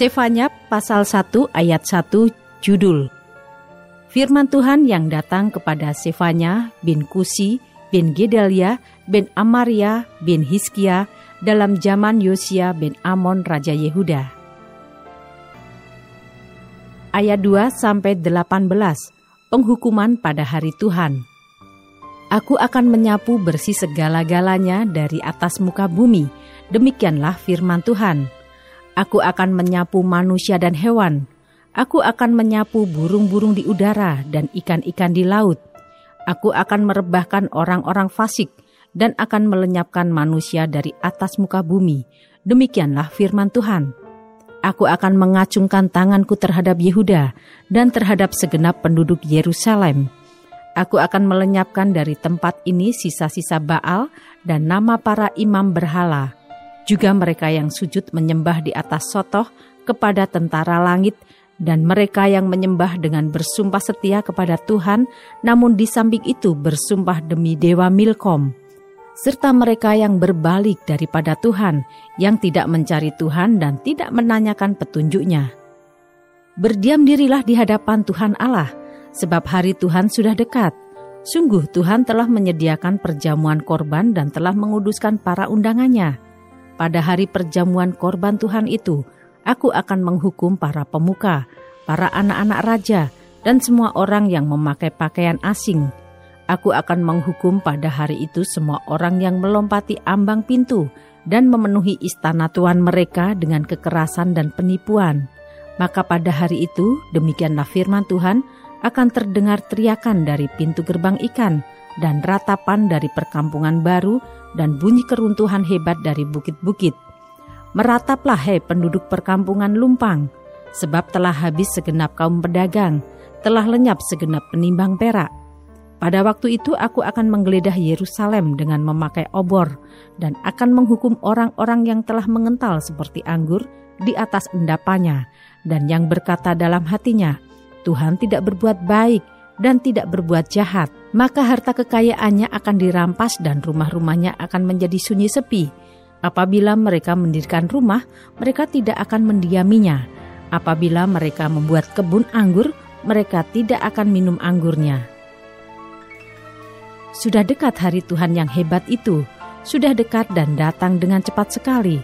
Sefanya pasal 1 ayat 1 judul Firman Tuhan yang datang kepada Sefanya bin Kusi bin Gedalia bin Amaria bin Hiskia dalam zaman Yosia bin Amon Raja Yehuda. Ayat 2 sampai 18 Penghukuman pada hari Tuhan. Aku akan menyapu bersih segala-galanya dari atas muka bumi. Demikianlah firman Tuhan Aku akan menyapu manusia dan hewan. Aku akan menyapu burung-burung di udara dan ikan-ikan di laut. Aku akan merebahkan orang-orang fasik dan akan melenyapkan manusia dari atas muka bumi. Demikianlah firman Tuhan. Aku akan mengacungkan tanganku terhadap Yehuda dan terhadap segenap penduduk Yerusalem. Aku akan melenyapkan dari tempat ini sisa-sisa Baal dan nama para imam berhala juga mereka yang sujud menyembah di atas sotoh kepada tentara langit, dan mereka yang menyembah dengan bersumpah setia kepada Tuhan, namun di samping itu bersumpah demi Dewa Milkom, serta mereka yang berbalik daripada Tuhan, yang tidak mencari Tuhan dan tidak menanyakan petunjuknya. Berdiam dirilah di hadapan Tuhan Allah, sebab hari Tuhan sudah dekat. Sungguh Tuhan telah menyediakan perjamuan korban dan telah menguduskan para undangannya pada hari perjamuan korban Tuhan itu, aku akan menghukum para pemuka, para anak-anak raja, dan semua orang yang memakai pakaian asing. Aku akan menghukum pada hari itu semua orang yang melompati ambang pintu dan memenuhi istana tuan mereka dengan kekerasan dan penipuan. Maka pada hari itu, demikianlah firman Tuhan, akan terdengar teriakan dari pintu gerbang ikan dan ratapan dari perkampungan baru dan bunyi keruntuhan hebat dari bukit-bukit. Merataplah hei penduduk perkampungan Lumpang, sebab telah habis segenap kaum pedagang, telah lenyap segenap penimbang perak. Pada waktu itu aku akan menggeledah Yerusalem dengan memakai obor dan akan menghukum orang-orang yang telah mengental seperti anggur di atas endapannya dan yang berkata dalam hatinya, Tuhan tidak berbuat baik, dan tidak berbuat jahat, maka harta kekayaannya akan dirampas dan rumah-rumahnya akan menjadi sunyi sepi. Apabila mereka mendirikan rumah, mereka tidak akan mendiaminya. Apabila mereka membuat kebun anggur, mereka tidak akan minum anggurnya. Sudah dekat hari Tuhan yang hebat itu, sudah dekat dan datang dengan cepat sekali.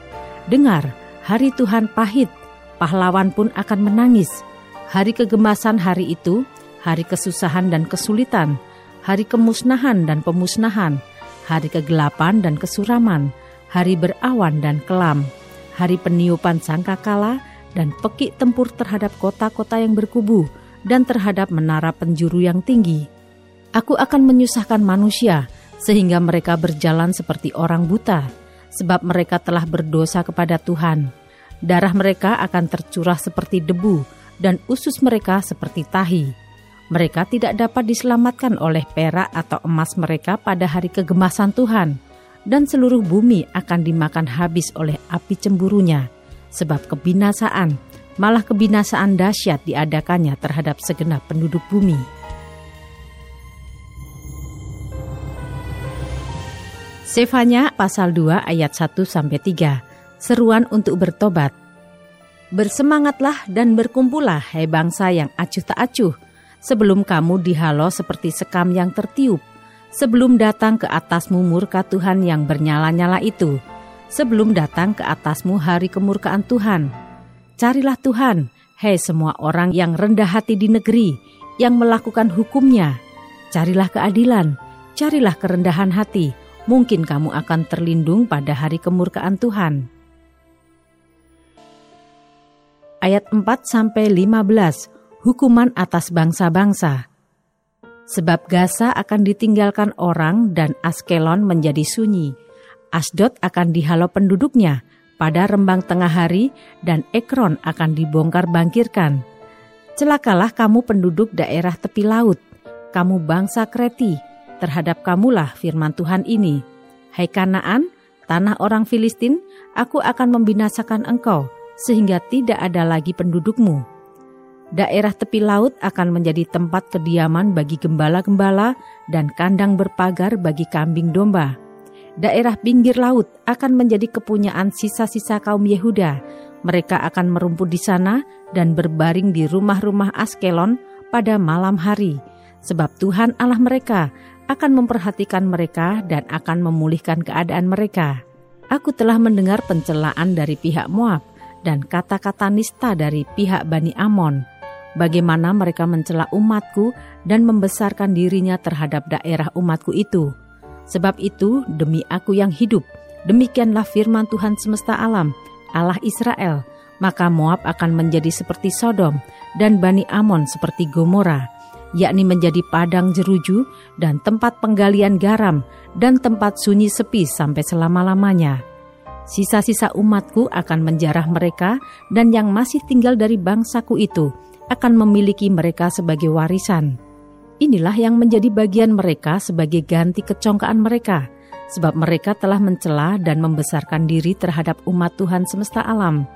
Dengar, hari Tuhan pahit, pahlawan pun akan menangis. Hari kegemasan hari itu hari kesusahan dan kesulitan, hari kemusnahan dan pemusnahan, hari kegelapan dan kesuraman, hari berawan dan kelam, hari peniupan sangkakala dan pekik tempur terhadap kota-kota yang berkubu dan terhadap menara penjuru yang tinggi. Aku akan menyusahkan manusia sehingga mereka berjalan seperti orang buta, sebab mereka telah berdosa kepada Tuhan. Darah mereka akan tercurah seperti debu, dan usus mereka seperti tahi mereka tidak dapat diselamatkan oleh perak atau emas mereka pada hari kegemasan Tuhan, dan seluruh bumi akan dimakan habis oleh api cemburunya, sebab kebinasaan, malah kebinasaan dahsyat diadakannya terhadap segenap penduduk bumi. Sefanya pasal 2 ayat 1 sampai 3. Seruan untuk bertobat. Bersemangatlah dan berkumpullah hai bangsa yang acuh tak acuh sebelum kamu dihalau seperti sekam yang tertiup, sebelum datang ke atasmu murka Tuhan yang bernyala-nyala itu, sebelum datang ke atasmu hari kemurkaan Tuhan. Carilah Tuhan, hei semua orang yang rendah hati di negeri, yang melakukan hukumnya. Carilah keadilan, carilah kerendahan hati, mungkin kamu akan terlindung pada hari kemurkaan Tuhan. Ayat 4 sampai 15 hukuman atas bangsa-bangsa. Sebab Gaza akan ditinggalkan orang dan Askelon menjadi sunyi. Asdod akan dihalau penduduknya pada rembang tengah hari dan Ekron akan dibongkar bangkirkan. Celakalah kamu penduduk daerah tepi laut, kamu bangsa Kreti, terhadap kamulah firman Tuhan ini. Hai Kanaan, tanah orang Filistin, aku akan membinasakan engkau, sehingga tidak ada lagi pendudukmu. Daerah tepi laut akan menjadi tempat kediaman bagi gembala-gembala dan kandang berpagar bagi kambing domba daerah pinggir laut akan menjadi kepunyaan sisa-sisa kaum Yehuda. Mereka akan merumput di sana dan berbaring di rumah-rumah Askelon pada malam hari, sebab Tuhan Allah mereka akan memperhatikan mereka dan akan memulihkan keadaan mereka. Aku telah mendengar pencelaan dari pihak Moab dan kata-kata nista dari pihak Bani Amon. Bagaimana mereka mencela umatku dan membesarkan dirinya terhadap daerah umatku itu Sebab itu, demi aku yang hidup, demikianlah firman Tuhan semesta alam, Allah Israel, maka Moab akan menjadi seperti Sodom dan Bani Amon seperti Gomora, yakni menjadi padang jeruju dan tempat penggalian garam dan tempat sunyi sepi sampai selama-lamanya. Sisa-sisa umatku akan menjarah mereka dan yang masih tinggal dari bangsaku itu akan memiliki mereka sebagai warisan.' Inilah yang menjadi bagian mereka sebagai ganti kecongkaan mereka, sebab mereka telah mencela dan membesarkan diri terhadap umat Tuhan semesta alam.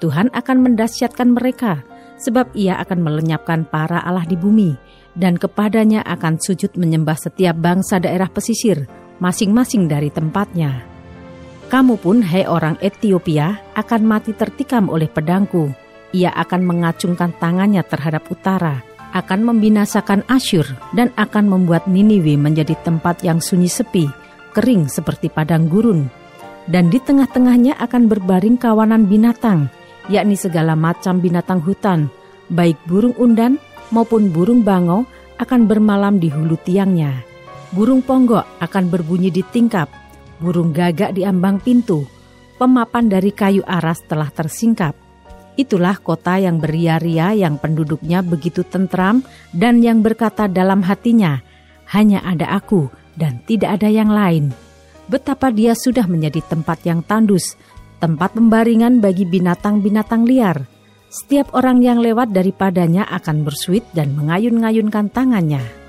Tuhan akan mendasyatkan mereka, sebab ia akan melenyapkan para Allah di bumi, dan kepadanya akan sujud menyembah setiap bangsa daerah pesisir, masing-masing dari tempatnya. Kamu pun, hai orang Ethiopia, akan mati tertikam oleh pedangku. Ia akan mengacungkan tangannya terhadap utara, akan membinasakan Asyur dan akan membuat Niniwe menjadi tempat yang sunyi sepi, kering seperti padang gurun. Dan di tengah-tengahnya akan berbaring kawanan binatang, yakni segala macam binatang hutan, baik burung undan maupun burung bangau akan bermalam di hulu tiangnya. Burung ponggok akan berbunyi di tingkap, burung gagak di ambang pintu, pemapan dari kayu aras telah tersingkap Itulah kota yang beria-ria yang penduduknya begitu tentram dan yang berkata dalam hatinya, hanya ada aku dan tidak ada yang lain. Betapa dia sudah menjadi tempat yang tandus, tempat pembaringan bagi binatang-binatang liar. Setiap orang yang lewat daripadanya akan bersuit dan mengayun-ngayunkan tangannya.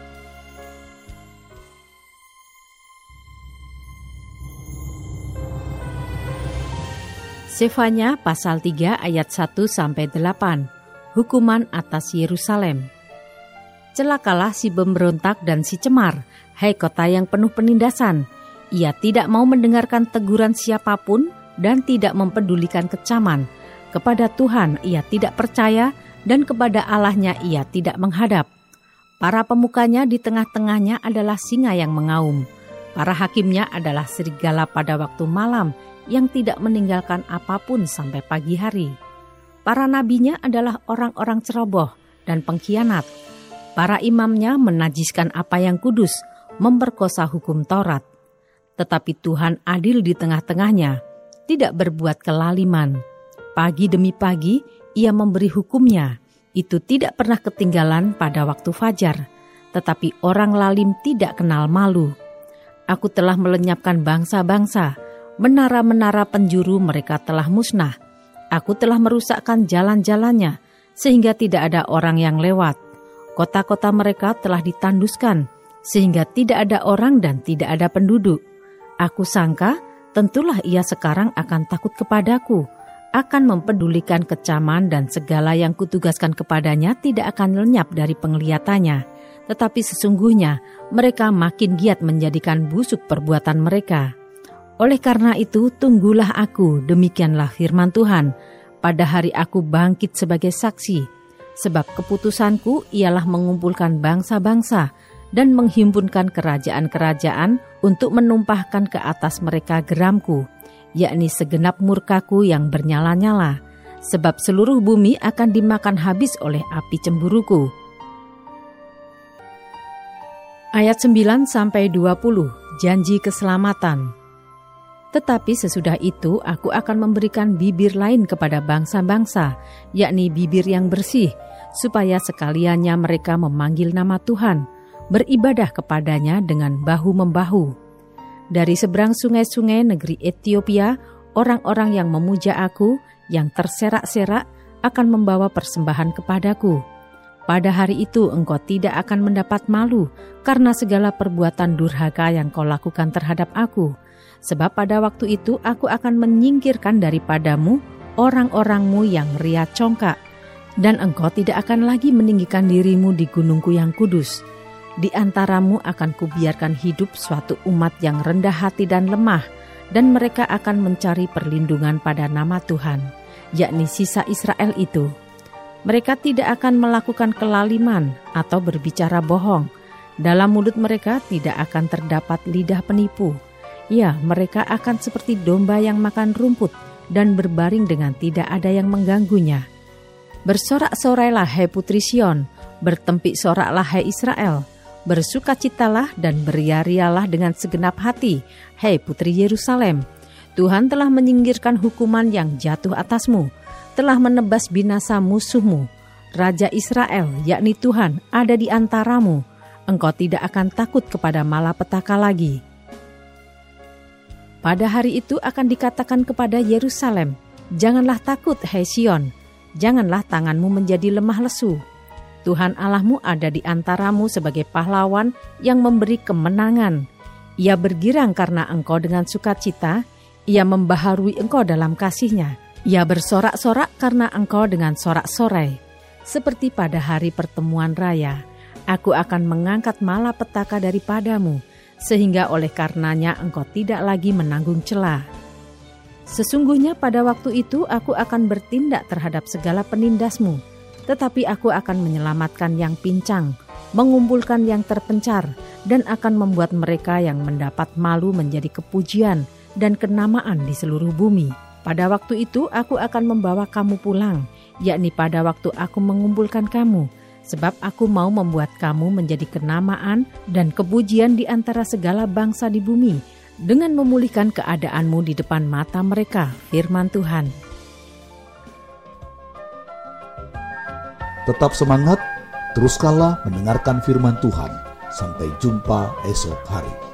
Sefanya pasal 3 ayat 1 sampai 8. Hukuman atas Yerusalem. Celakalah si pemberontak dan si cemar, hai kota yang penuh penindasan. Ia tidak mau mendengarkan teguran siapa pun dan tidak mempedulikan kecaman. Kepada Tuhan ia tidak percaya dan kepada Allahnya ia tidak menghadap. Para pemukanya di tengah-tengahnya adalah singa yang mengaum. Para hakimnya adalah serigala pada waktu malam yang tidak meninggalkan apa pun sampai pagi hari. Para nabinya adalah orang-orang ceroboh dan pengkhianat. Para imamnya menajiskan apa yang kudus, memperkosa hukum Taurat. Tetapi Tuhan adil di tengah-tengahnya, tidak berbuat kelaliman. Pagi demi pagi, ia memberi hukumnya. Itu tidak pernah ketinggalan pada waktu fajar. Tetapi orang lalim tidak kenal malu. Aku telah melenyapkan bangsa-bangsa, menara-menara penjuru mereka telah musnah. Aku telah merusakkan jalan-jalannya, sehingga tidak ada orang yang lewat. Kota-kota mereka telah ditanduskan, sehingga tidak ada orang dan tidak ada penduduk. Aku sangka, tentulah ia sekarang akan takut kepadaku, akan mempedulikan kecaman dan segala yang kutugaskan kepadanya tidak akan lenyap dari penglihatannya. Tetapi sesungguhnya mereka makin giat menjadikan busuk perbuatan mereka. Oleh karena itu, tunggulah aku, demikianlah firman Tuhan, pada hari aku bangkit sebagai saksi, sebab keputusanku ialah mengumpulkan bangsa-bangsa dan menghimpunkan kerajaan-kerajaan untuk menumpahkan ke atas mereka geramku, yakni segenap murkaku yang bernyala-nyala, sebab seluruh bumi akan dimakan habis oleh api cemburuku. Ayat 9 sampai 20 Janji keselamatan tetapi sesudah itu aku akan memberikan bibir lain kepada bangsa-bangsa, yakni bibir yang bersih, supaya sekaliannya mereka memanggil nama Tuhan, beribadah kepadanya dengan bahu-membahu. Dari seberang sungai-sungai negeri Ethiopia, orang-orang yang memuja aku, yang terserak-serak, akan membawa persembahan kepadaku. Pada hari itu engkau tidak akan mendapat malu karena segala perbuatan durhaka yang kau lakukan terhadap aku. Sebab pada waktu itu aku akan menyingkirkan daripadamu orang-orangmu yang ria congkak, dan engkau tidak akan lagi meninggikan dirimu di gunungku yang kudus di antaramu akan kubiarkan hidup suatu umat yang rendah hati dan lemah, dan mereka akan mencari perlindungan pada nama Tuhan, yakni sisa Israel itu. Mereka tidak akan melakukan kelaliman atau berbicara bohong. Dalam mulut mereka tidak akan terdapat lidah penipu. Ya, mereka akan seperti domba yang makan rumput dan berbaring dengan tidak ada yang mengganggunya. Bersorak-sorailah hai putri Sion, bertempik soraklah hai Israel, Bersukacitalah dan beriarialah dengan segenap hati, hei putri Yerusalem. Tuhan telah menyingkirkan hukuman yang jatuh atasmu, telah menebas binasa musuhmu. Raja Israel, yakni Tuhan, ada di antaramu. Engkau tidak akan takut kepada malapetaka lagi. Pada hari itu akan dikatakan kepada Yerusalem, Janganlah takut, hai Sion, janganlah tanganmu menjadi lemah lesu Tuhan Allahmu ada di antaramu sebagai pahlawan yang memberi kemenangan. Ia bergirang karena engkau dengan sukacita, ia membaharui engkau dalam kasihnya. Ia bersorak-sorak karena engkau dengan sorak-sorai. Seperti pada hari pertemuan raya, aku akan mengangkat malapetaka daripadamu, sehingga oleh karenanya engkau tidak lagi menanggung celah. Sesungguhnya pada waktu itu aku akan bertindak terhadap segala penindasmu, tetapi aku akan menyelamatkan yang pincang, mengumpulkan yang terpencar, dan akan membuat mereka yang mendapat malu menjadi kepujian dan kenamaan di seluruh bumi. Pada waktu itu aku akan membawa kamu pulang, yakni pada waktu aku mengumpulkan kamu, sebab aku mau membuat kamu menjadi kenamaan dan kepujian di antara segala bangsa di bumi, dengan memulihkan keadaanmu di depan mata mereka, firman Tuhan. Tetap semangat, teruskanlah mendengarkan firman Tuhan. Sampai jumpa esok hari.